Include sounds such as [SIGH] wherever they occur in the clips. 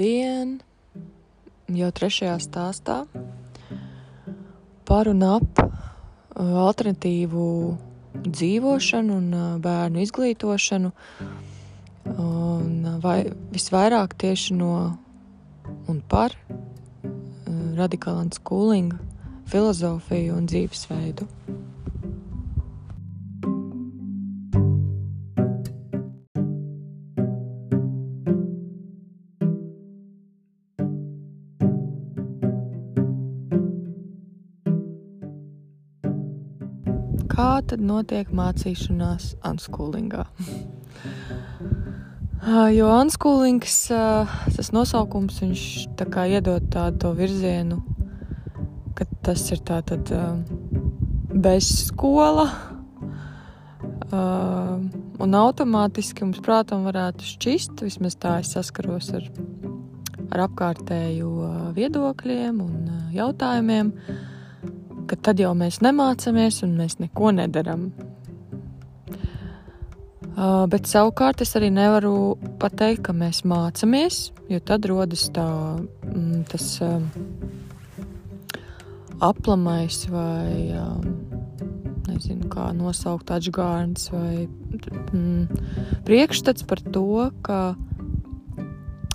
šodien, jau trešajā stāstā, par un ap uh, alternatīvu dzīvošanu un uh, bērnu izglītošanu. Un uh, vai, visvairāk tieši no un par radikālu skūlinga filozofiju un dzīvesveidu. Tad notiek mācīšanās unschoolingā? [LAUGHS] jo unschoolings, tas nosaukums, viņš tā kā iedod tādu virzienu, ka tas ir tātad bez skola. Un automātiski mums prātam varētu šķist, vismaz tā es saskaros ar, ar apkārtēju viedokļiem un jautājumiem, ka tad jau mēs nemācāmies un mēs neko nedaram. Uh, bet savukārt es arī nevaru pateikt, ka mēs mācāmies, jo tad rodas tā, mm, tas um, aplamais vai um, nezinu, kā nosaukt atžgārns vai mm, priekšstats par to, ka,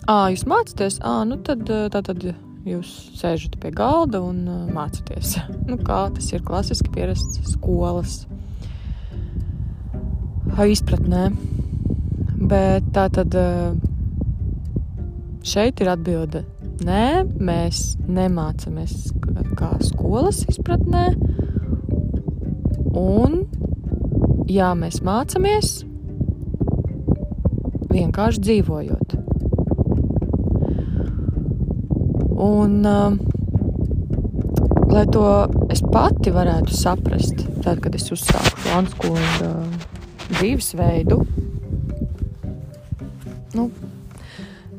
ah, jūs mācāties, ah, nu tad tā tad jūs sēžat pie galda un uh, mācāties. [LAUGHS] nu, kā tas ir klasiski pierasts skolas izpratnē. Bet tā tad uh, šeit ir atbilde. Nē, mēs nemācāmies kā skolas izpratnē. Un, jā, mēs mācāmies vienkārši dzīvojot. Un, uh, lai to es pati varētu saprast, tad, kad es uzsāku šo unskūlu dzīvesveidu, nu,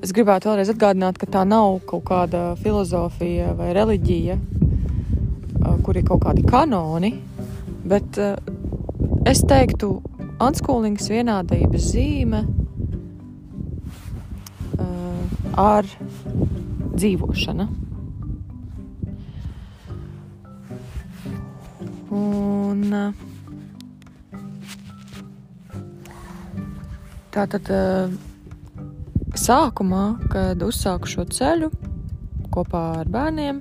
es gribētu vēlreiz atgādināt, ka tā nav kaut kāda filozofija vai reliģija, uh, kur ir kaut kādi kanoni, bet es teiktu, unskūlings vienādības zīme ar dzīvošana. Un, tā tad sākumā, kad uzsāku šo ceļu kopā ar bērniem,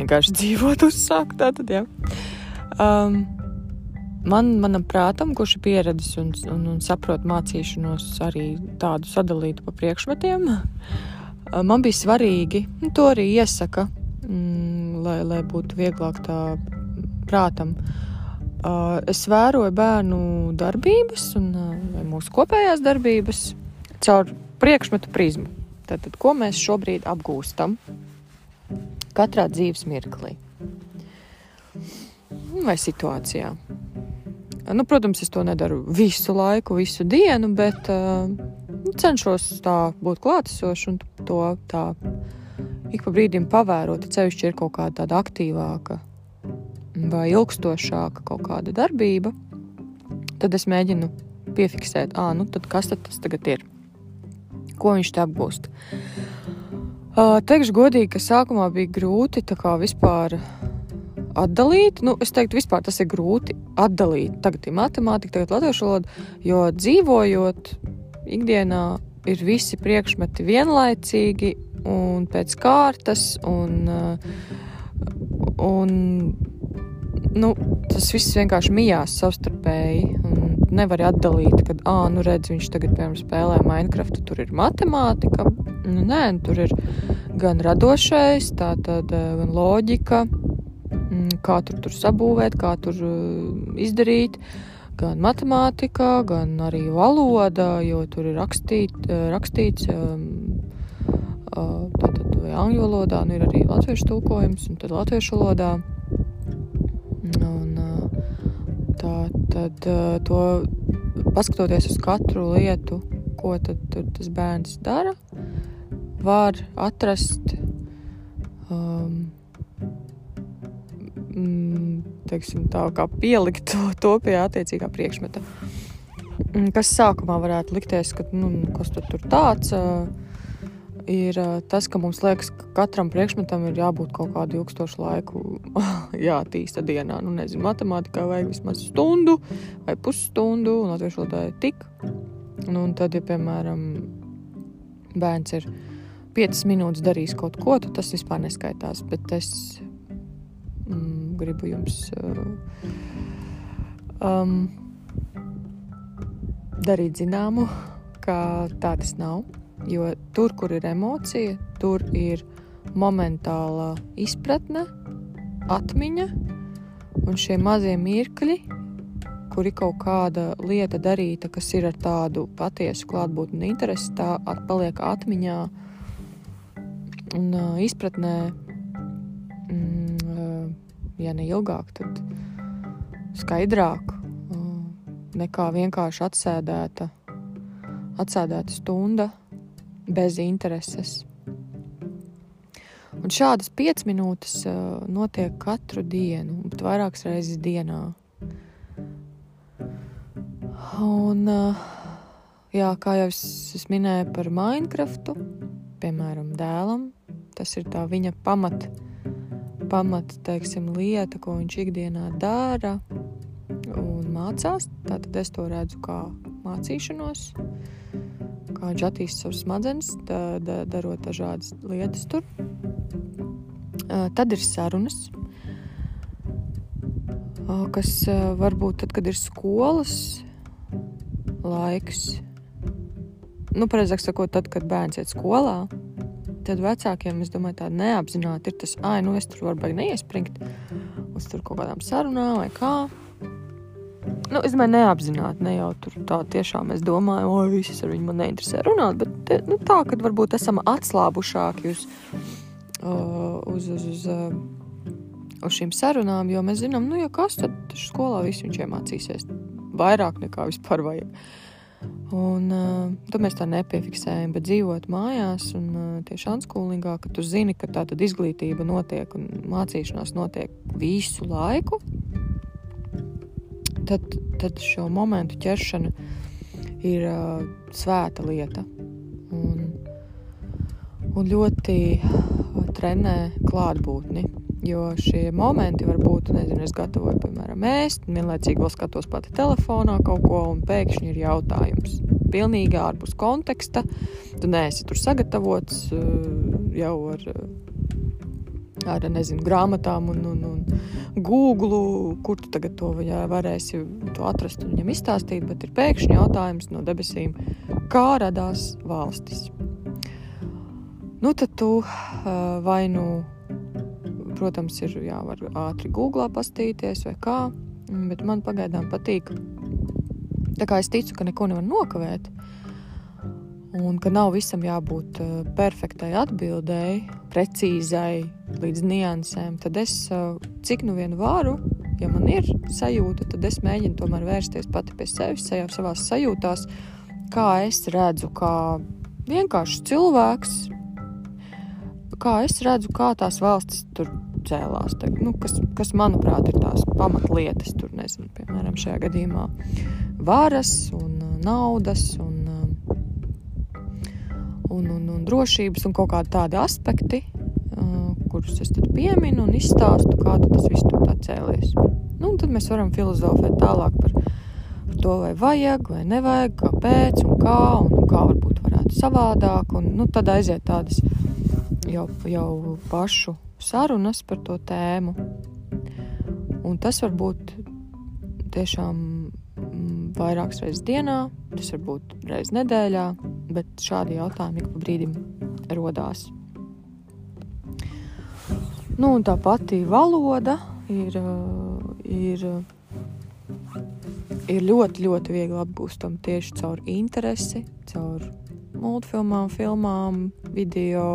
vienkārši dzīvot, uzsākt tātad, jā. Um, man, manam prātam, kurš ir pieredzējis un, un, un saprot mācīšanos arī tādu sadalītu pa priekšmetiem, man bija svarīgi, un to arī iesaka, mm, lai, lai būtu vieglāk tā prātam. Es vēroju bērnu darbības un mūsu kopējās darbības caur priekšmetu prizmu. Tātad, ko mēs šobrīd apgūstam katrā dzīves mirklī vai situācijā. Nu, protams, es to nedaru visu laiku, visu dienu, bet uh, cenšos tā būt klātesošs un to tā ik pa brīdim pavērot. Ceļš ir kaut kāda tāda aktīvāka vai ilgstošāka kaut kāda darbība. Tad es mēģinu piefiksēt, ah, nu kas tad tas tagad ir? Ko viņš te apgūst? Uh, teikšu godīgi, ka sākumā bija grūti vispār atdalīt. Nu, es teiktu, vispār tas ir grūti atdalīt. Tagad ir matemātika, tagad latviešu valoda, jo dzīvojot ikdienā ir visi priekšmeti vienlaicīgi un pēc kārtas, un, uh, un nu, tas viss vienkārši mijās savstarpēji. Nevar atdalīt, ka, ah, nu redz, viņš tagad, piemēram, spēlē Minecraft, tur ir matemātika. Nu, nē, tur ir gan radošais, tā tad uh, gan loģika, kā tur, tur sabūvēt, kā tur uh, izdarīt. Gan matemātikā, gan arī valoda, jo tur ir rakstīt, eh, rakstīts um, tātad vai angļu valodā, nu ir arī latviešu tulkojums, un tad latviešu valodā. Un, tā tad to paskatoties uz katru lietu, ko tad tas bērns dara, var atrast um, mm, teiksim, tā, pielikt to, to pie attiecīgā priekšmeta. Mm, kas sākumā varētu likties, ka nu, kas tur tāds, ir tas, ka mums liekas, ka katram priekšmetam ir jābūt kaut kādu ilgstošu laiku [LAUGHS] jātīsta dienā. Nu, nezinu, matemātikā vajag vismaz stundu vai pusstundu, un latviešu valodā tik. Nu, un tad, ja, piemēram, bērns ir 5 minūtes darījis kaut ko, tad tas vispār neskaitās. Bet es mm, gribu jums uh, um, darīt zināmu, ka tā tas nav. Jo tur, kur ir emocija, tur ir momentālā izpratne, atmiņa un šie mazie mirkļi, kur ir kaut kāda lieta darīta, kas ir ar tādu patiesu klātbūtni un interesi, tā paliek atmiņā un uh, izpratnē, mm, ja ne ilgāk, tad skaidrāk nekā vienkārši atsēdēta, atsēdēta stunda bez intereses. Un šādas piecas minūtes uh, notiek katru dienu, bet vairākas reizes dienā. Un, uh, jā, kā jau es, es minēju par Minecraftu, piemēram, dēlam, tas ir tā viņa pamat, pamat teiksim, lieta, ko viņš ikdienā dara un mācās. Tātad es to redzu kā mācīšanos kā viņš attīstīja savus smadzenes, da, da, darot dažādas lietas tur. Tad ir sarunas, kas varbūt tad, kad ir skolas laiks, nu, precīzāk sakot, tad, kad bērns iet skolā, tad vecākiem, es domāju, tāda neapzināti ir tas, ah, nu, es tur varu baigi neiespringt uz kaut kādām sarunām vai kā. Nu, es domāju, neapzināti, ne jau tur tā tiešām es domāju, o, visas ar viņu man neinteresē runāt, bet nu, tā, ka varbūt esam atslābušāki uz, uh, uz, uz, uz, uh, uz šīm sarunām, jo mēs zinām, nu, ja kas tad skolā viss viņš iemācīsies vairāk nekā vispār vajag. Un uh, to mēs tā nepiefiksējam, bet dzīvot mājās un uh, tieši anskulīgā, ka tu zini, ka tā tad izglītība notiek un mācīšanās notiek visu laiku, tad, tad šo momentu ķeršana ir uh, svēta lieta. Un, un ļoti trenē klātbūtni. Jo šie momenti var būt, nezinu, es gatavoju, piemēram, ēst, vienlaicīgi vēl skatos pati telefonā kaut ko, un pēkšņi ir jautājums. Pilnīgi ārpus konteksta. Tu neesi tur sagatavots jau ar ar nezinu, grāmatām un, un, un Google, kur tu tagad to varēsi to atrast un viņam izstāstīt, bet ir pēkšņi jautājums no debesīm, kā radās valstis. Nu, tad tu vai nu, protams, ir jāvar ātri Google pastīties vai kā, bet man pagaidām patīk. Tā kā es ticu, ka neko nevar nokavēt, un ka nav visam jābūt uh, perfektai atbildēji, precīzai, līdz niansēm, tad es, uh, cik nu vien varu, ja man ir sajūta, tad es mēģinu tomēr vērsties pati pie sevis, sajā savās sajūtās, kā es redzu, kā vienkāršs cilvēks, kā es redzu, kā tās valstis tur cēlās. Te, nu, kas, kas, manuprāt, ir tās pamatlietas, tur nezinu, piemēram, šajā gadījumā varas un naudas un un, un, un drošības un kaut kādi tādi aspekti, uh, kurus es tad pieminu un izstāstu, kā tas viss tur tā cēlies. Nu, tad mēs varam filozofēt tālāk par, par to, vai vajag, vai nevajag, kāpēc un kā, un kā varbūt varētu savādāk. Un, nu, tad aiziet tādas jau, jau pašu sarunas par to tēmu. Un tas var būt tiešām mm, vairākas reizes dienā, tas var būt reizes nedēļā, bet šādi jautājumi ik pa brīdim rodās. Nu, tā pati valoda ir, ir, ir ļoti, ļoti viegli apgūstama tieši caur interesi, caur multfilmām, filmām, video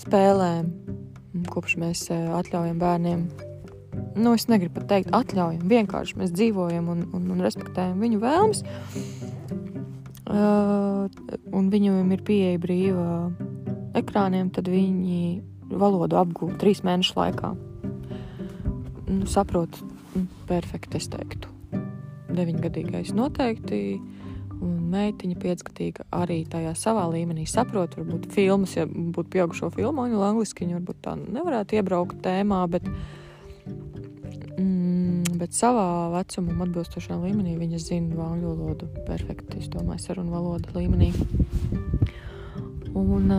spēlēm. Kopš mēs eh, atļaujam bērniem, nu, es negribu pat teikt, atļaujam, vienkārši mēs dzīvojam un, un, un respektējam viņu vēlmes. Uh, un viņiem ir pieeja brīva ekrāniem, tad viņi valodu apgūst trīs mēnešu laikā. Nu, saprotu, perfekti es teiktu. Deviņgadīgais noteikti, Un meitiņa piecgadīga arī tajā savā līmenī saprot, varbūt filmas, ja būtu pieaugušo filmu, angļu angliski viņa varbūt tā nevarētu iebraukt tēmā, bet, mm, bet savā vecumam atbilstošā līmenī viņa zina angļu valodu perfekti, es domāju, sarunu valoda līmenī. Un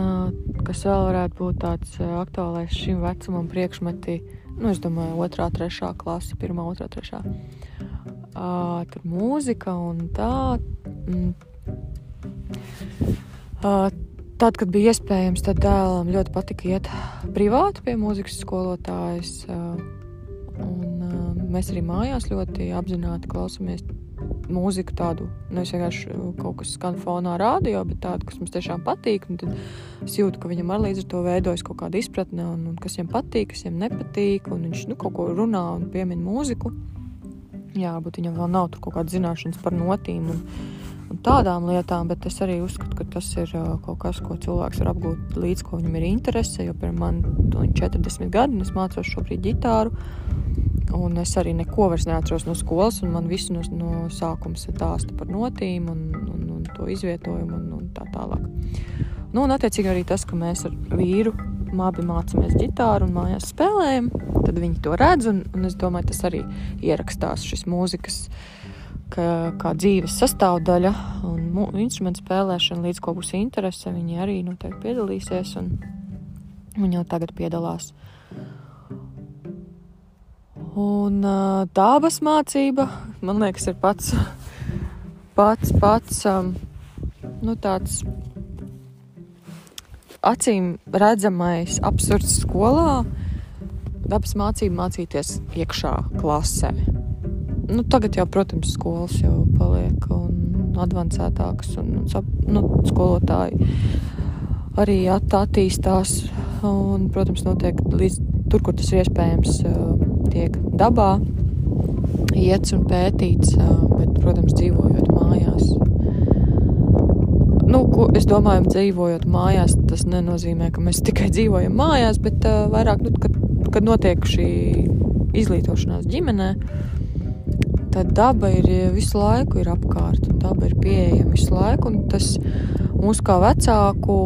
kas vēl varētu būt tāds aktuālais šim vecumam priekšmeti, nu, es domāju, otrā, trešā klase, pirmā, otrā, trešā. Uh, tur mūzika un tā. Mm. Tad, kad bija iespējams, tad dēlam ļoti patika iet privāti pie mūzikas skolotājas. Un, mēs arī mājās ļoti apzināti klausāmies mūziku tādu, nevis vienkārši kaut kas skan fonā radio, bet tādu, kas mums tiešām patīk. Tad es jūtu, ka viņam arī līdz ar to veidojas kaut kāda izpratne, un, un kas viņam patīk, kas viņam nepatīk, un viņš nu, kaut ko runā un piemin mūziku. Jā, varbūt viņam vēl nav kaut kāda zināšanas par notīm un, un tādām lietām, bet es arī uzskatu, ka tas ir uh, kaut kas, ko cilvēks var apgūt līdz ko viņam ir interese. Jo man ir 40 gadi, un es mācos šobrīd ģitāru. Un es arī neko vairs neatceros no skolas, un man viss no, no sākuma stāsta par notīm un, un, un to izvietojumu un, un tā tālāk. Nu, un attiecīgi arī tas, ka mēs ar vīru abi mācāmies ģitāru un mājās spēlējam, tad viņi to redz. Un, un es domāju, tas arī ierakstās šis mūzikas kā, kā dzīves sastāvdaļa un instrumentu spēlēšana, līdz ko būs interese. Viņi arī noteikti piedalīsies un viņi jau tagad piedalās. Un dabas mācība, man liekas, ir pats, pats, pats nu, tāds acīm redzamais absurds skolā, dabas mācību mācīties iekšā klasē. Nu, tagad jau, protams, skolas jau paliek un advancētākas, un nu, skolotāji arī att attīstās. Un, protams, notiek līdz tur, kur tas ir iespējams, tiek dabā iets un pētīts, bet, protams, dzīvojot mājās nu, ko, es domāju, dzīvojot mājās, tas nenozīmē, ka mēs tikai dzīvojam mājās, bet uh, vairāk, nu, kad, kad notiek šī izglītošanās ģimenē, tad daba ir visu laiku ir apkārt, un daba ir pieejama visu laiku. Tas mums kā vecāku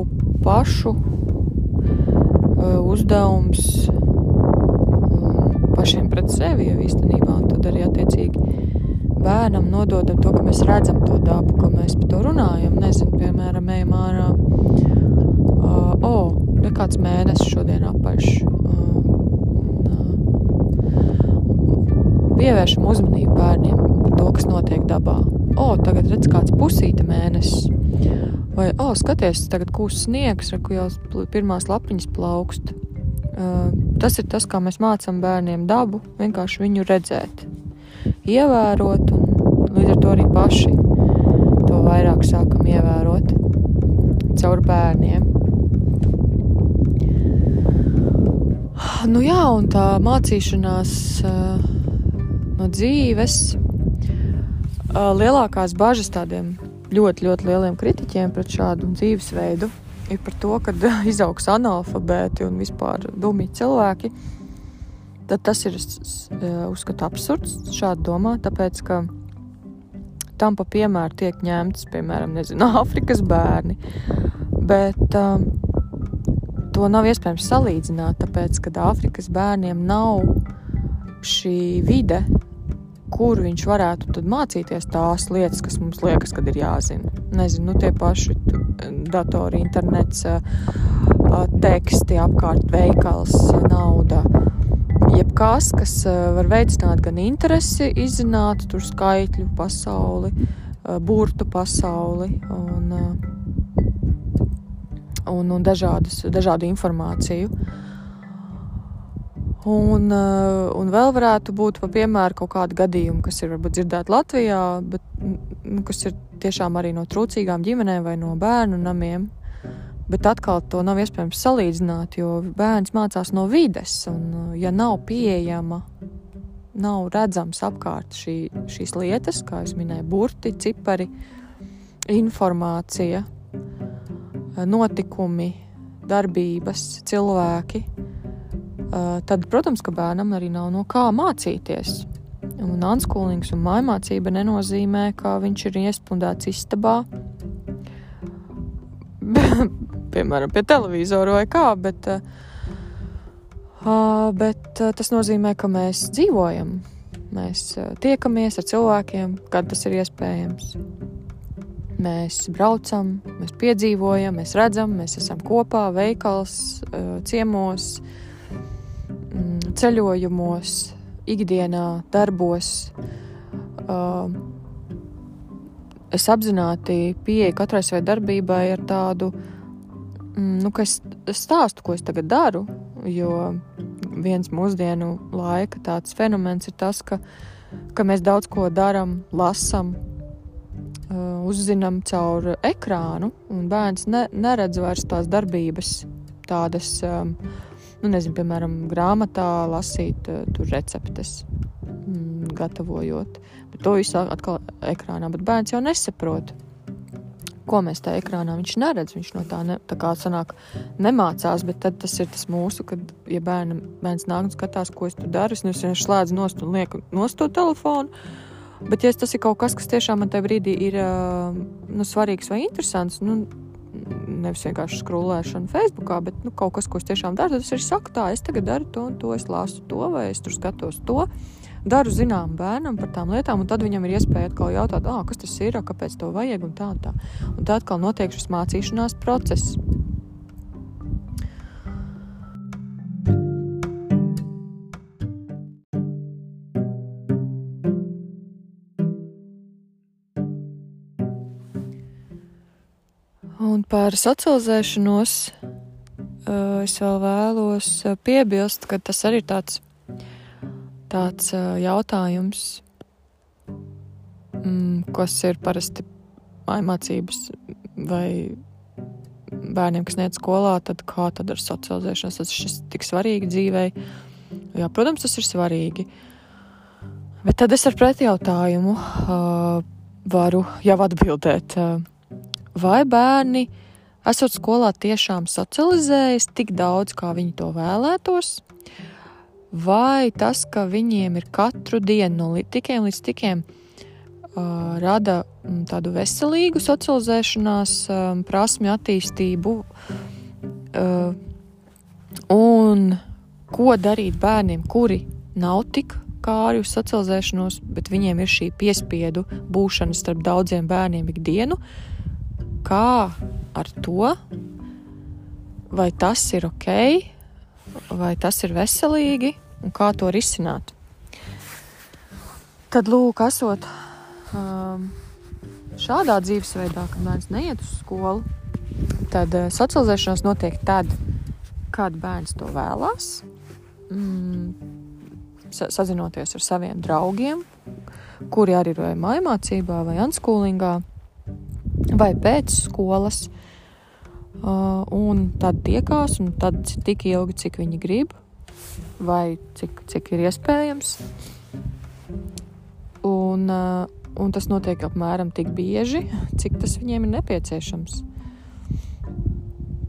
pašu uh, uzdevums um, pašiem pret sevi jau īstenībā, un tad arī attiecīgi bērnam nododam to, ka mēs redzam to dabu, ka mēs par to runājam. Nezinu, piemēram, ejam ārā. Uh, o, oh, nekāds mēnesis šodien apaļš. Uh, uh, pievēršam uzmanību bērniem par to, kas notiek dabā. O, tagad redz kāds pusīta mēnesis. Vai, o, skaties, tagad kūs sniegs, reku jau pirmās lapiņas plaukst. Uh, tas ir tas, kā mēs mācām bērniem dabu, vienkārši viņu redzēt ievērot, un līdz ar to arī paši to vairāk sākam ievērot caur bērniem. Nu jā, un tā mācīšanās uh, no dzīves, lielākās bažas tādiem ļoti, ļoti lieliem kritiķiem pret šādu dzīvesveidu ir par to, ka izaugs analfabēti un vispār dumji cilvēki. Tad tas ir uzskatu absurds šādi domāt, tāpēc ka tam pa piemēru tiek ņemts, piemēram, nezinu, [LAUGHS] Āfrikas bērni. Bet um, to nav iespējams salīdzināt, tāpēc ka Āfrikas bērniem nav šī vide, kur viņš varētu mācīties tās lietas, kas mums liekas, kad ir jāzina. Nezinu, nu, tie paši datori, internets, teksti, apkārt veikals, nauda jebkas, kas var veicināt gan interesi, izzināt tur skaitļu pasauli, burtu pasauli un, un, un dažādus, dažādu informāciju. Un, un vēl varētu būt, piemēram, kaut kādi gadījumi, kas ir varbūt dzirdēti Latvijā, bet nu, kas ir tiešām arī no trūcīgām ģimenēm vai no bērnu namiem. Bet atkal to nav iespējams salīdzināt, jo bērns mācās no vides, un uh, ja nav pieejama, nav redzams apkārt šī, šīs lietas, kā jau minēju, burti, cipari, informācija, uh, notikumi, darbības, cilvēki, tad, protams, ka bērnam arī nav no kā mācīties. Un unskolings un mājmācība nenozīmē, ka viņš ir iespundēts istabā, [LAUGHS] piemēram, pie televizora vai kā, bet, uh, bet uh, tas nozīmē, ka mēs dzīvojam, mēs uh, tiekamies ar cilvēkiem, kad tas ir iespējams. Mēs braucam, mēs piedzīvojam, mēs redzam, mēs esam kopā, veikals, ciemos, mm, ceļojumos, ikdienā, darbos. Es apzināti pieeju katrai savai darbībai ar tādu, mm, nu, ka es stāstu, ko es tagad daru. Jo viens mūsdienu laika tāds fenomens ir tas, ka, ka mēs daudz ko darām, lasām, Uh, uzzinām caur ekrānu, un bērns ne, neredz vairs tās darbības, tādas, um, nu, nezinu, piemēram, grāmatā lasīt uh, tur receptes, mm, gatavojot. Bet to visu atkal ekrānā, bet bērns jau nesaprot. Ko mēs tajā ekrānā viņš neredz, viņš no tā, ne, tā kā sanāk, nemācās, bet tas ir tas mūsu, kad, ja bērnam, bērns nāk un skatās, ko es tur daru, es vienkārši slēdzu nost un lieku nost to telefonu, Bet, ja tas ir kaut kas, kas tiešām man tajā brīdī ir nu, svarīgs vai interesants, nu, nevis vienkārši skrūlēšana Facebookā, bet nu, kaut kas, ko es tiešām daru, tad es arī saku, tā, es tagad daru to un to, es lasu to, vai es tur skatos to. Daru zinām bērnam par tām lietām, un tad viņam ir iespēja atkal jautāt, kas tas ir, kāpēc to vajag, un tā un tā. Un tā atkal notiek šis mācīšanās process. Par socializēšanos uh, es vēl vēlos piebilst, ka tas arī ir tāds, tāds uh, jautājums, mm, kas ir parasti mācības vai bērniem, kas neiet skolā, tad kā tad ar socializēšanos tas ir tik svarīgi dzīvei. Jā, protams, tas ir svarīgi. Bet tad es ar pretjautājumu uh, varu jau atbildēt. Uh, vai bērni, esot skolā, tiešām socializējas tik daudz, kā viņi to vēlētos, vai tas, ka viņiem ir katru dienu no tikiem līdz tikiem, uh, rada tādu veselīgu socializēšanās um, prasmi attīstību, uh, un ko darīt bērniem, kuri nav tik kāri uz socializēšanos, bet viņiem ir šī piespiedu būšana starp daudziem bērniem ikdienu, uh, kā ar to, vai tas ir ok, vai tas ir veselīgi un kā to risināt. Tad, lūk, esot um, šādā dzīvesveidā, kad bērns neiet uz skolu, tad uh, socializēšanās notiek tad, kad bērns to vēlās. Mm, sazinoties ar saviem draugiem, kuri arī ir vai mājmācībā, vai anskolingā, vai pēc skolas. Uh, un tad tiekās, un tad tik ilgi, cik viņi grib, vai cik, cik ir iespējams. Un, uh, un tas notiek apmēram tik bieži, cik tas viņiem ir nepieciešams.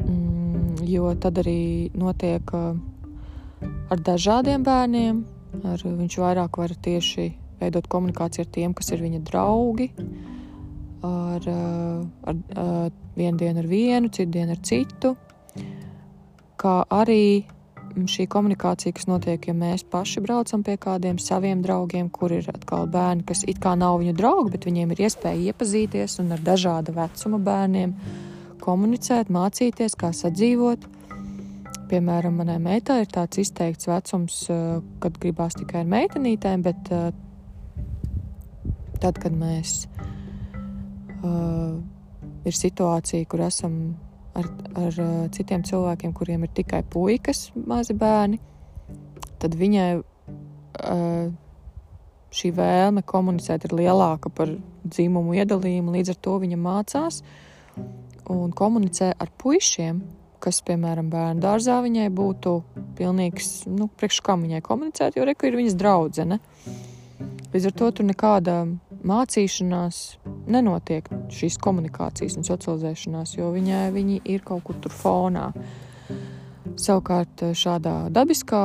Mm, jo tad arī notiek uh, ar dažādiem bērniem. Ar, viņš vairāk var tieši veidot komunikāciju ar tiem, kas ir viņa draugi. Uh, ar, eh, ar, ar eh, vienu dienu ar vienu, citu dienu ar citu. Kā arī šī komunikācija, kas notiek, ja mēs paši braucam pie kādiem saviem draugiem, kur ir atkal bērni, kas it kā nav viņu draugi, bet viņiem ir iespēja iepazīties un ar dažāda vecuma bērniem komunicēt, mācīties, kā sadzīvot. Piemēram, manai meitai ir tāds izteikts vecums, eh, kad gribās tikai ar meitenītēm, bet tad, kad mēs uh, ir situācija, kur esam ar, ar uh, citiem cilvēkiem, kuriem ir tikai puikas, mazi bērni, tad viņai uh, šī vēlme komunicēt ir lielāka par dzimumu iedalījumu. Līdz ar to viņa mācās un komunicē ar puišiem, kas, piemēram, bērnu dārzā viņai būtu pilnīgs, nu, priekš kā viņai komunicēt, jo reku ir viņas draudzene. Līdz ar to tur nekāda mācīšanās nenotiek šīs komunikācijas un socializēšanās, jo viņai viņi ir kaut kur tur fonā. Savukārt šādā dabiskā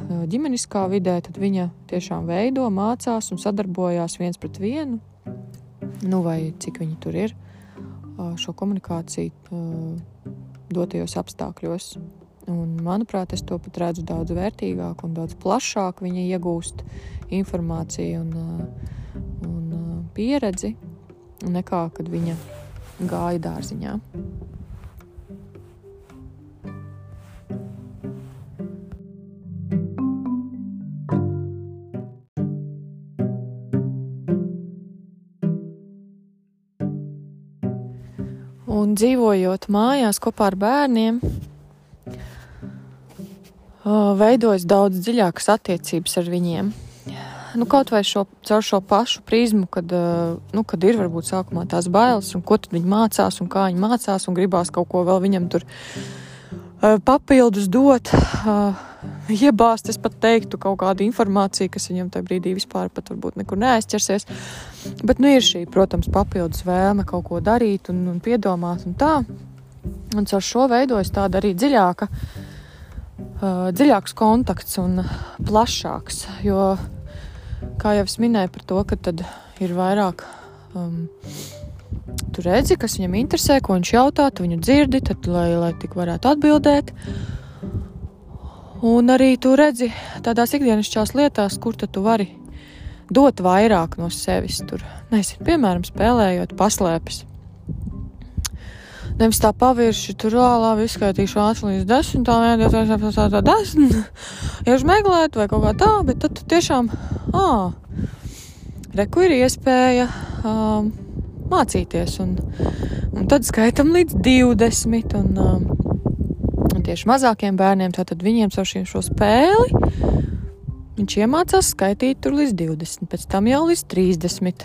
ģimeniskā vidē, viņa tiešām veido, mācās un sadarbojās viens pret vienu. Nu, vai cik viņi tur ir šo komunikāciju dotajos apstākļos. Un, manuprāt, es to pat redzu daudz vērtīgāk un daudz plašāk. Viņa iegūst informāciju un, un pieredzi nekā kad viņa gāja dārziņā. Un dzīvojot mājās kopā ar bērniem, veidojas daudz dziļākas attiecības ar viņiem. Nu, kaut vai šo, caur šo pašu prizmu, kad, nu, kad ir varbūt sākumā tās bailes, un ko tad viņi mācās, un kā viņi mācās, un gribās kaut ko vēl viņam tur papildus dot, iebāzt, es pat teiktu, kaut kādu informāciju, kas viņam tajā brīdī vispār pat varbūt nekur neaizķersies. Bet nu, ir šī, protams, papildus vēlme kaut ko darīt un, un piedomāt un tā. Un ar šo veidojas tāda arī dziļāka, dziļāks kontakts un plašāks. Jo, kā jau es minēju par to, ka tad ir vairāk. Um, Tu redzi, kas viņam interesē, ko viņš jautā, tu viņu dzirdi, tad, lai, lai tik varētu atbildēt. Un arī tu redzi tādās ikdienišķās lietās, kur tu vari dot vairāk no sevis. Tur, nezinu, piemēram, spēlējot paslēpes. Nevis tā pavirši, tur labi izskaitīšu ātri līdz desmitām, ja tā ir tā, tā desmit, [LAUGHS] uz meklēt vai kaut kā tā, bet tad tu tiešām, ā, reku ir iespēja um, mācīties, un, un tad skaitam līdz 20, un, um, un tieši mazākiem bērniem, tātad viņiem ar šo spēli Viņš iemācās skaitīt tur līdz 20, pēc tam jau līdz 30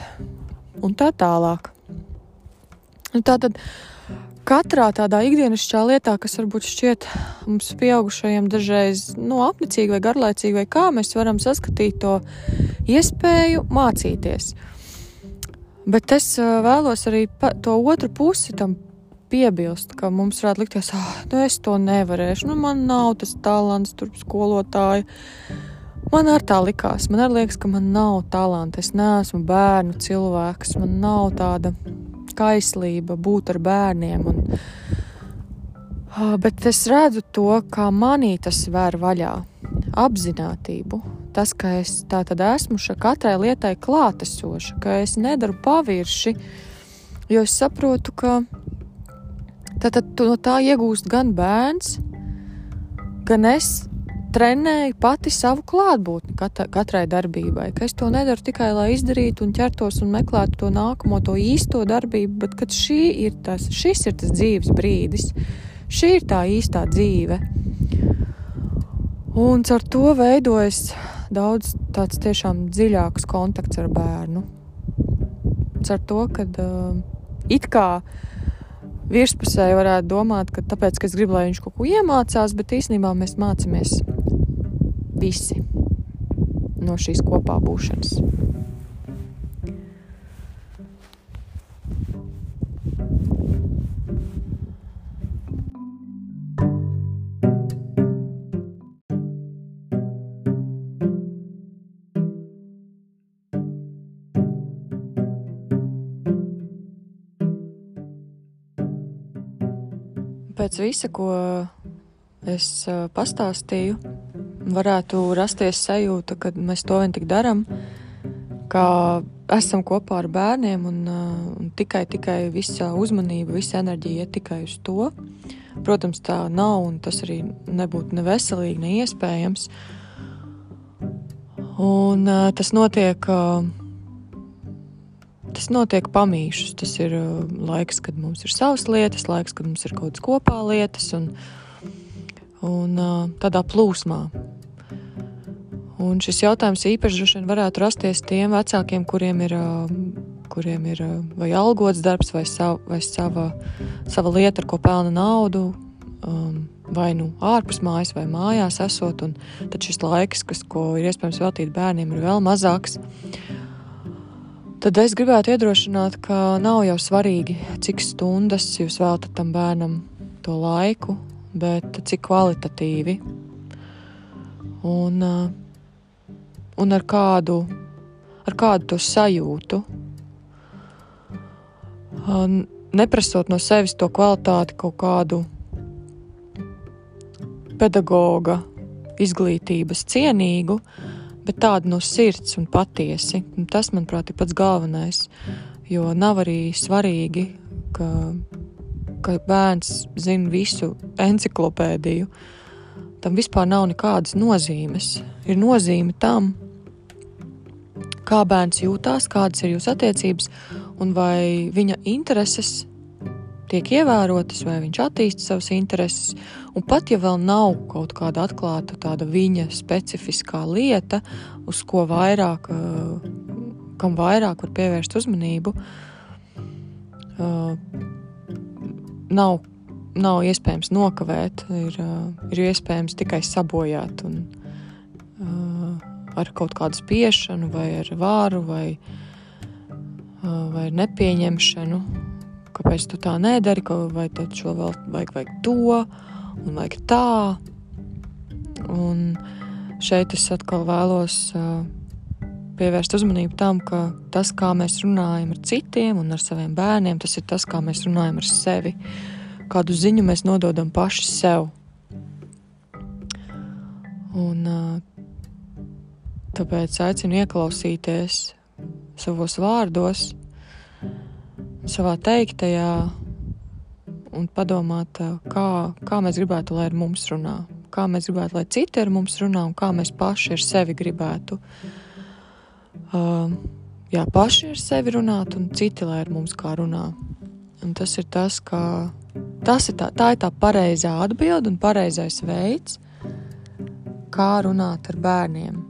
un tā tālāk. Un tā tad katrā tādā ikdienišķā lietā, kas varbūt šķiet mums pieaugušajiem dažreiz nu, apnicīgi vai garlaicīgi, vai kā mēs varam saskatīt to iespēju mācīties. Bet es vēlos arī to otru pusi tam piebilst, ka mums varētu likties, ah, nu es to nevarēšu, nu man nav tas talants, tur skolotāji. Man arī tā likās. Man arī liekas, ka man nav talanta. Es neesmu bērnu cilvēks. Man nav tāda kaislība būt ar bērniem. Un, bet es redzu to, kā manī tas ver vaļā. Apzinātību. Tas, ka es tā tad esmu šai katrai lietai klātesoša, ka es nedaru pavirši, jo es saprotu, ka tad no tā iegūst gan bērns, gan es trenēju pati savu klātbūtni katra, katrai darbībai. Ka es to nedaru tikai lai izdarītu un ķertos un meklētu to nākamo, to īsto darbību, bet ka šī ir tas, šis ir tas dzīves brīdis, šī ir tā īstā dzīve. Un ar to veidojas daudz tāds tiešām dziļāks kontakts ar bērnu. Ar to, ka uh, it kā virspusēji varētu domāt, ka tāpēc, ka es gribu, lai viņš kaut ko iemācās, bet īstenībā mēs mācāmies visi no šīs kopā būšanas. Pēc visa, ko es pastāstīju, varētu rasties sajūta, ka mēs to vien tik darām, ka esam kopā ar bērniem un, uh, un tikai, tikai visa uzmanība, visa enerģija iet tikai uz to. Protams, tā nav un tas arī nebūtu ne veselīgi, ne iespējams. Un uh, tas notiek. Uh, tas notiek pamīšus. Tas ir laiks, kad mums ir savas lietas, laiks, kad mums ir kaut kādas kopā lietas, un, un tādā plūsmā. Un šis jautājums īpaši droši vien varētu rasties tiem vecākiem, kuriem ir, kuriem ir vai algots darbs, vai, sav, vai sava, sava lieta, ar ko pelna naudu, vai nu ārpus mājas, vai mājās esot. Tad šis laiks, kas, ko ir iespējams veltīt bērniem, ir vēl mazāks. Tad es gribētu iedrošināt, ka nav jau svarīgi, cik stundas jūs veltat tam bērnam to laiku, bet cik kvalitatīvi un, un ar kādu, ar kādu to sajūtu. Neprasot no sevis to kvalitāti, kaut kādu pedagoga izglītības cienīgu, bet tādu no sirds un patiesi. Un tas, manuprāt, ir pats galvenais. Jo nav arī svarīgi, ka, ka bērns zina visu enciklopēdiju. Tam vispār nav nekādas nozīmes. Ir nozīme tam, kā bērns jūtās, kādas ir jūsu attiecības un vai viņa intereses tiek ievērotas, vai viņš attīsta savas intereses. Un pat ja vēl nav kaut kāda atklāta tāda viņa specifiskā lieta, uz ko vairāk, kam vairāk var pievērst uzmanību, nav, nav iespējams nokavēt, ir, ir iespējams tikai sabojāt un ar kaut kādu spiešanu, vai ar vāru, vai, vai nepieņemšanu kāpēc tu tā nedari, vai tad šo vēl vajag, vajag to, un vajag tā. Un šeit es atkal vēlos pievērst uzmanību tam, ka tas, kā mēs runājam ar citiem un ar saviem bērniem, tas ir tas, kā mēs runājam ar sevi. Kādu ziņu mēs nododam paši sev. Un, uh, tāpēc aicinu ieklausīties savos vārdos savā teiktajā un padomāt, kā, kā mēs gribētu, lai ar mums runā, kā mēs gribētu, lai citi ar mums runā un kā mēs paši ar sevi gribētu. Uh, jā, paši ar sevi runāt un citi, lai ar mums kā runā. Un tas ir tas, kā, tas ir tā, tā ir tā pareizā atbilde un pareizais veids, kā runāt ar bērniem.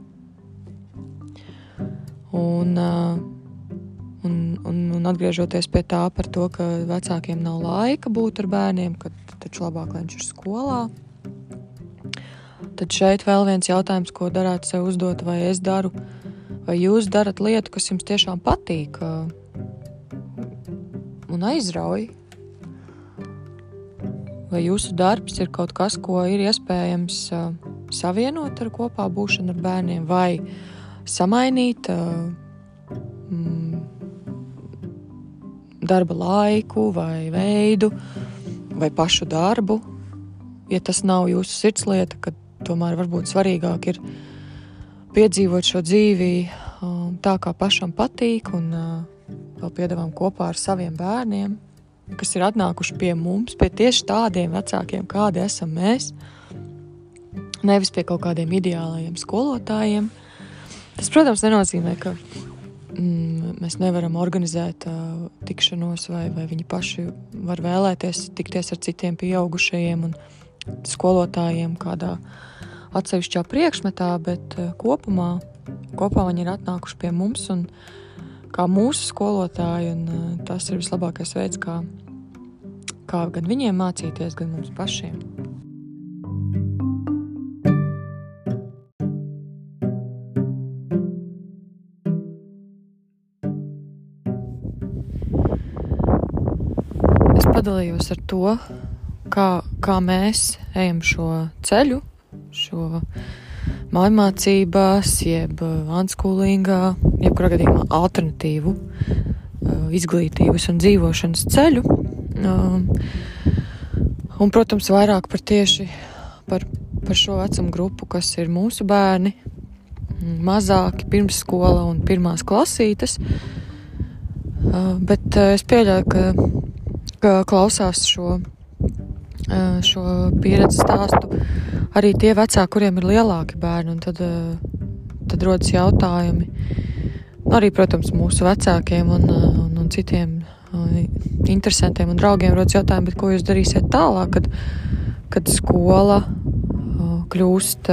Un, Un, un, un atgriežoties pie tā, to, ka vecākiem nav laika būt ar bērniem, ka taču labāk, lai viņš ir skolā. Tad šeit vēl viens jautājums, ko darāt sev uzdot, vai es daru, vai jūs darat lietu, kas jums tiešām patīk un aizrauj. Vai jūsu darbs ir kaut kas, ko ir iespējams savienot ar kopā būšanu ar bērniem, vai samainīt uh, mm, darba laiku, vai veidu, vai pašu darbu. Ja tas nav jūsu sirdslieta, tad tomēr varbūt svarīgāk ir piedzīvot šo dzīvi tā, kā pašam patīk, un uh, vēl piedāvām kopā ar saviem bērniem, kas ir atnākuši pie mums, pie tieši tādiem vecākiem, kādi esam mēs. Nevis pie kaut kādiem ideālajiem skolotājiem. Tas, protams, nenozīmē, ka mm, mēs nevaram organizēt uh, tikšanos, vai, vai viņi paši var vēlēties tikties ar citiem pieaugušajiem un skolotājiem kādā atsevišķā priekšmetā, bet uh, kopumā, kopā viņi ir atnākuši pie mums un kā mūsu skolotāji, un uh, tas ir vislabākais veids, kā, kā gan viņiem mācīties, gan mums pašiem. Padalījos ar to, kā, kā mēs ejam šo ceļu, šo mājmācībās, jeb unschoolingā, jebkurā gadījumā alternatīvu uh, izglītības un dzīvošanas ceļu. Um, un, protams, vairāk par tieši par, par šo vecumu grupu, kas ir mūsu bērni, mazāki, pirmsskola un pirmās klasītes. Uh, bet uh, es pieļauju, ka klausās šo, šo pieredzi stāstu arī tie vecāki, kuriem ir lielāki bērni. Tad, tad rodas jautājumi arī, protams, mūsu vecākiem un, un, un citiem interesantiem un draugiem rodas jautājumi, ko jūs darīsiet tālāk, kad, kad skola kļūst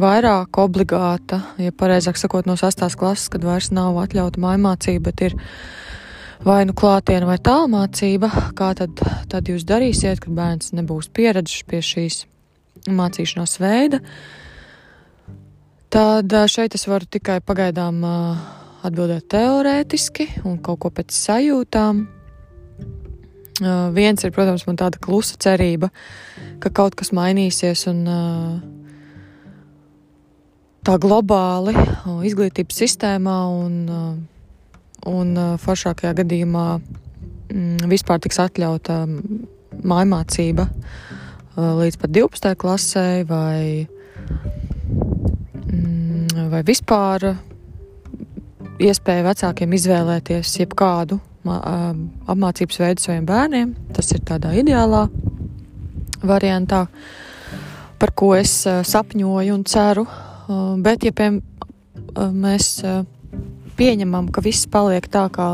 vairāk obligāta, ja pareizāk sakot, no sastās klases, kad vairs nav atļauta mājmācība, bet ir vai nu klātienē, vai tālmācība, kā tad, tad jūs darīsiet, kad bērns nebūs pieredzējis pie šīs mācīšanās veida. Tad šeit es varu tikai pagaidām atbildēt teorētiski un kaut ko pēc sajūtām. Viens ir, protams, man tāda klusa cerība, ka kaut kas mainīsies un, tā globāli izglītības sistēmā un, un foršākajā gadījumā mm, vispār tiks atļauta mājmācība līdz pat 12. klasē vai, mm, vai vispār iespēja vecākiem izvēlēties jebkādu apmācības veidu saviem bērniem. Tas ir tādā ideālā variantā, par ko es sapņoju un ceru. Bet, ja piem, mēs pieņemam, ka viss paliek tā, kā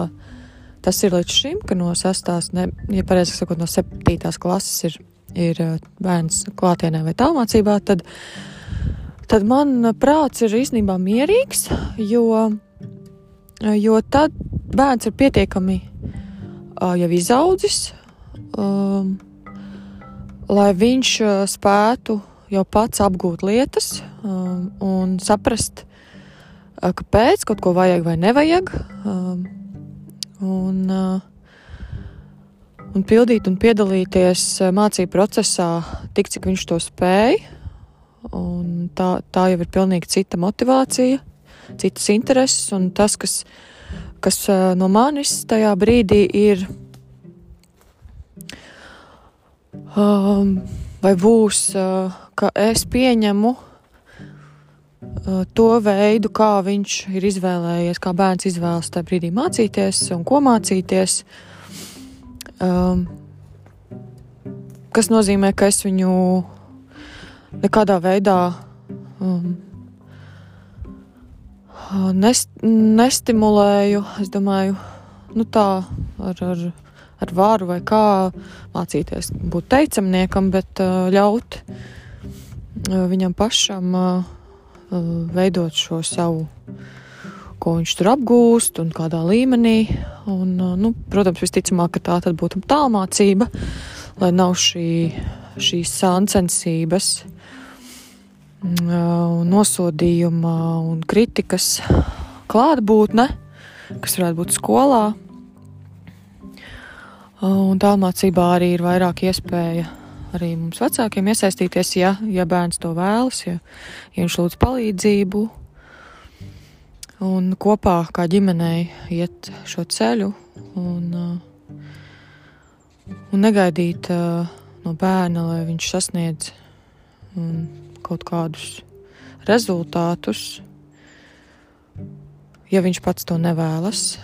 tas ir līdz šim, ka no sastās, ne, ja pareizi sakot, no septītās klases ir, ir bērns klātienē vai tālmācībā, tad, tad man prāts ir īstenībā mierīgs, jo jo tad bērns ir pietiekami uh, jau izaudzis, um, lai viņš uh, spētu jau pats apgūt lietas um, un saprast, kāpēc kaut ko vajag vai nevajag. Un, un pildīt un piedalīties mācību procesā tik, cik viņš to spēj. Un tā, tā jau ir pilnīgi cita motivācija citas intereses, un tas, kas, kas no manis tajā brīdī ir, um, vai būs, uh, ka es pieņemu to veidu, kā viņš ir izvēlējies, kā bērns izvēlas tajā brīdī mācīties un ko mācīties. Um, kas nozīmē, ka es viņu nekādā veidā um, nest, nestimulēju, es domāju, nu tā ar, ar, ar vāru vai kā mācīties būt teicamniekam, bet ļaut viņam pašam veidot šo savu, ko viņš tur apgūst un kādā līmenī. Un, nu, protams, visticamāk, ka tā tad būtu tālmācība, lai nav šī, šīs sāncensības nosodījuma un kritikas klātbūtne, kas varētu būt skolā. Un tālmācībā arī ir vairāk iespēja arī mums vecākiem iesaistīties, ja, ja bērns to vēlas, ja, ja viņš lūdz palīdzību. Un kopā kā ģimenei iet šo ceļu un, un negaidīt no bērna, lai viņš sasniedz un kaut kādus rezultātus, ja viņš pats to nevēlas.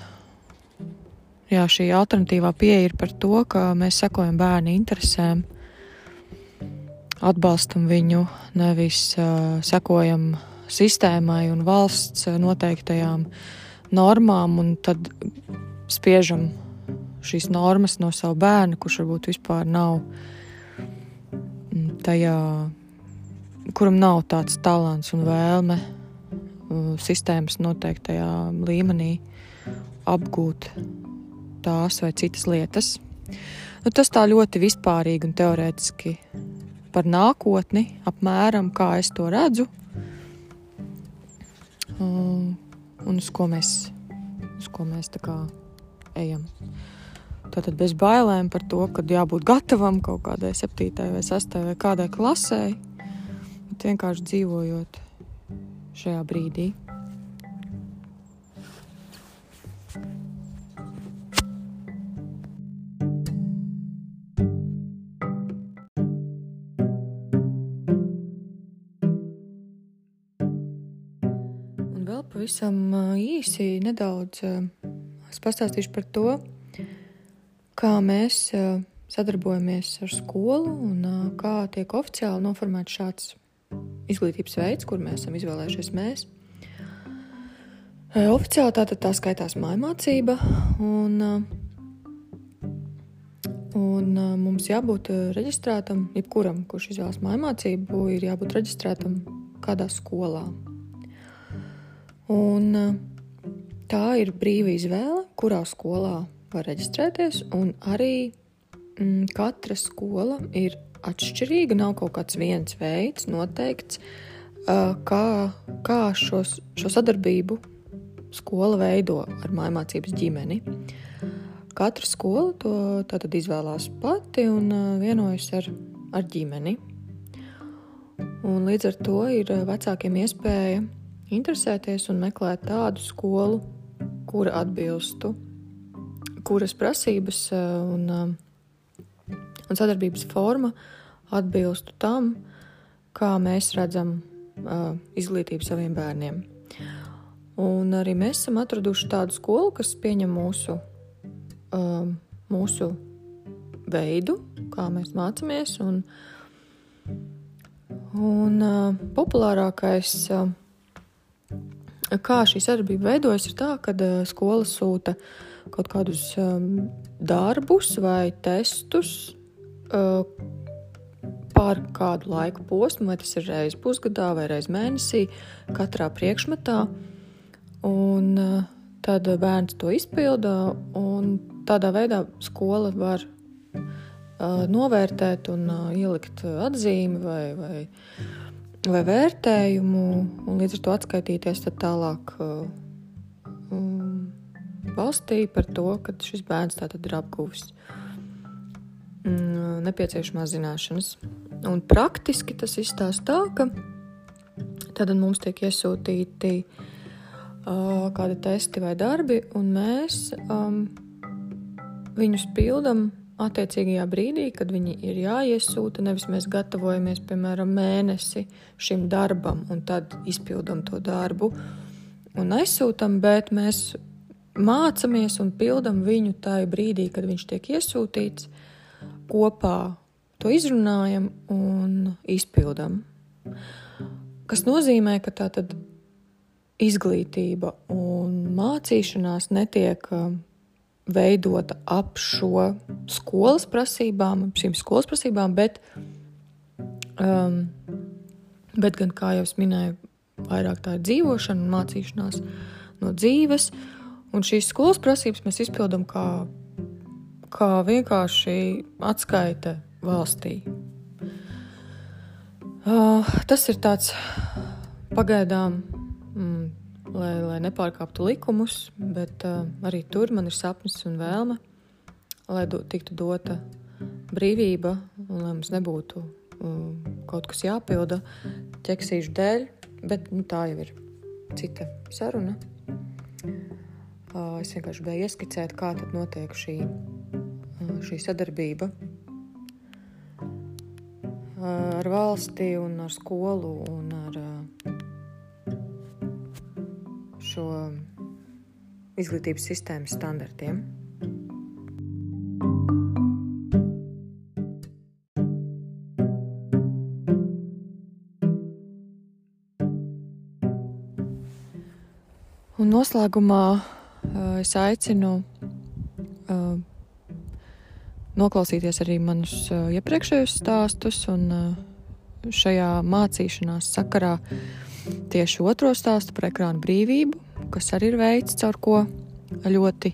Jā, šī alternatīvā pieeja ir par to, ka mēs sekojam bērnu interesēm, atbalstam viņu, nevis uh, sekojam sistēmai un valsts noteiktajām normām, un tad spiežam šīs normas no savu bērnu, kurš varbūt vispār nav tajā kuram nav tāds talants un vēlme uh, sistēmas noteiktajā līmenī apgūt tās vai citas lietas. Nu, tas tā ļoti vispārīgi un teorētiski par nākotni, apmēram kā es to redzu um, un uz ko mēs, uz ko mēs ejam. Tātad bez bailēm par to, ka jābūt gatavam kaut kādai septītai vai sastai vai kādai klasei bet vienkārši dzīvojot šajā brīdī. Pavisam īsi nedaudz es pastāstīšu par to, kā mēs sadarbojamies ar skolu un kā tiek oficiāli noformēts šāds izglītības veids, kur mēs esam izvēlējušies mēs. Oficiāli tātad tā skaitās mājmācība, un, un mums jābūt reģistrētam, jebkuram, kurš izvēlas mājmācību, ir jābūt reģistrētam kādā skolā. Un tā ir brīva izvēle, kurā skolā var reģistrēties, un arī mm, katra skola ir atšķirīga, nav kaut kāds viens veids noteikts, kā, kā šos, šo sadarbību skola veido ar mājmācības ģimeni. Katra skola to tātad izvēlās pati un vienojas ar, ar ģimeni. Un līdz ar to ir vecākiem iespēja interesēties un meklēt tādu skolu, kura atbilstu, kuras prasības un, un sadarbības forma atbilstu tam, kā mēs redzam izglītību saviem bērniem. Un arī mēs esam atraduši tādu skolu, kas pieņem mūsu, mūsu veidu, kā mēs mācāmies. Un, un uh, populārākais, uh, kā šī sadarbība veidojas, ir tā, ka uh, skola sūta kaut kādus um, darbus vai testus uh, pār kādu laiku posmu, vai tas ir reizes pusgadā vai reizes mēnesī, katrā priekšmetā. Un, uh, tad bērns to izpilda, un tādā veidā skola var novērtēt un ielikt atzīmi vai, vai, vai vērtējumu, un līdz ar to atskaitīties tālāk um, valstī par to, ka šis bērns tātad ir apguvis um, nepieciešamās zināšanas. Un praktiski tas izstāsta tā, ka tad mums tiek iesūtīti uh, kādi testi vai darbi, un mēs um, viņus pildām attiecīgajā brīdī, kad viņi ir jāiesūta, nevis mēs gatavojamies, piemēram, mēnesi šim darbam, un tad izpildām to darbu un aizsūtām, bet mēs mācāmies un pildām viņu tajā brīdī, kad viņš tiek iesūtīts, kopā to izrunājam un izpildām. Tas nozīmē, ka tā tad izglītība un mācīšanās netiek veidota ap šo skolas prasībām, šīm skolas prasībām, bet, um, bet gan, kā jau es minēju, vairāk tā ir dzīvošana un mācīšanās no dzīves. Un šīs skolas prasības mēs izpildām kā, kā vienkārši atskaite valstī. Uh, tas ir tāds pagaidām. Lai, lai nepārkāptu likumus, bet uh, arī tur man ir sapnis un vēlme, lai do, tiktu dota brīvība un lai mums nebūtu uh, kaut kas jāpilda ķeksīšu dēļ, bet nu, tā jau ir cita saruna. Uh, es vienkārši gribēju ieskicēt, kā tad notiek šī, uh, šī sadarbība uh, ar valsti un ar skolu un ar uh, šo izglītības sistēmas standartiem. Un noslēgumā uh, es aicinu uh, noklausīties arī manus uh, iepriekšējos stāstus, un šajā mācīšanās sakarā tieši otro stāstu par ekrānu brīvību, kas arī ir veids, caur ko ļoti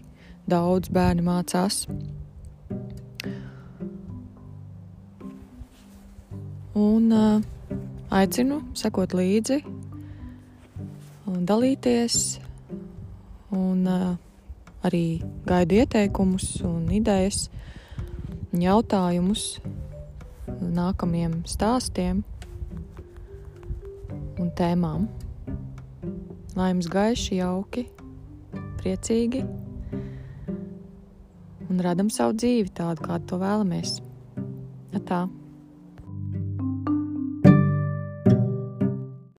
daudz bērni mācās. Un uh, aicinu sekot līdzi, un dalīties, un uh, arī gaidu ieteikumus, un idejas, un jautājumus nākamajiem stāstiem un tēmām. Lai jums gaiši, jauki, priecīgi un radam savu dzīvi tādu, kādu to vēlamies. Tā.